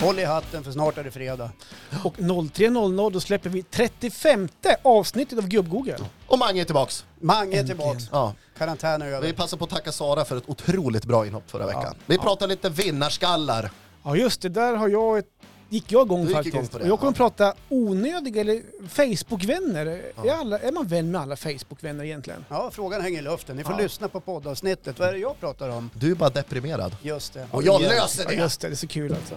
Håll i hatten för snart är det fredag. Och 03.00 då släpper vi 35 avsnittet av Gubb-Google. Och Mange är tillbaks. Mange är tillbaks. Ja. Karantän är över. Vi passar på att tacka Sara för ett otroligt bra inhopp förra veckan. Ja. Vi pratar lite vinnarskallar. Ja just det, där har jag ett, gick jag igång gick faktiskt. igång på det, och jag kommer ja. prata onödiga eller Facebookvänner. Ja. Är, alla, är man vän med alla Facebookvänner egentligen? Ja, frågan hänger i luften. Ni får Ja. lyssna på poddavsnittet. Vad är det jag pratar om? Du är bara deprimerad. Just det. Och jag Ja. löser Ja, det! just det, det är så kul alltså.